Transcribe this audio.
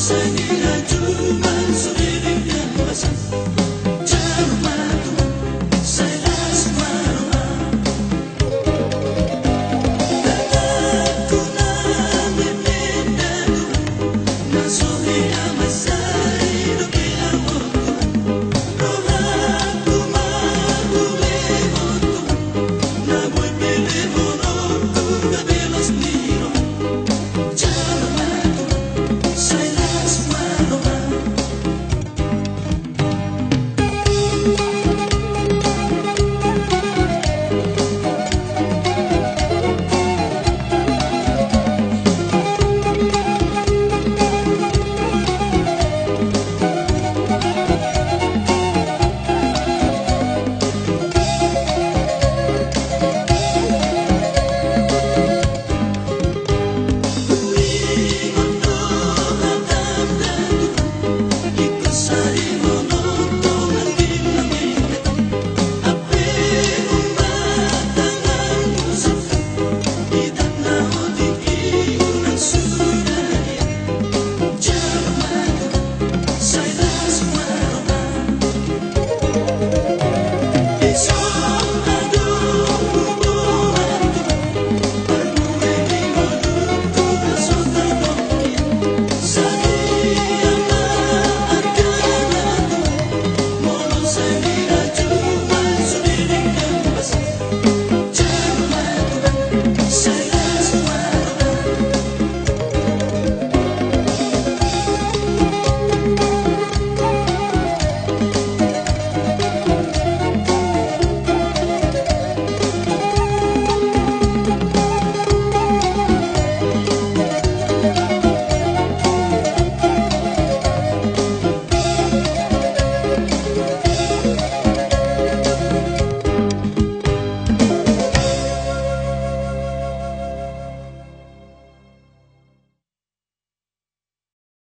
Senhor.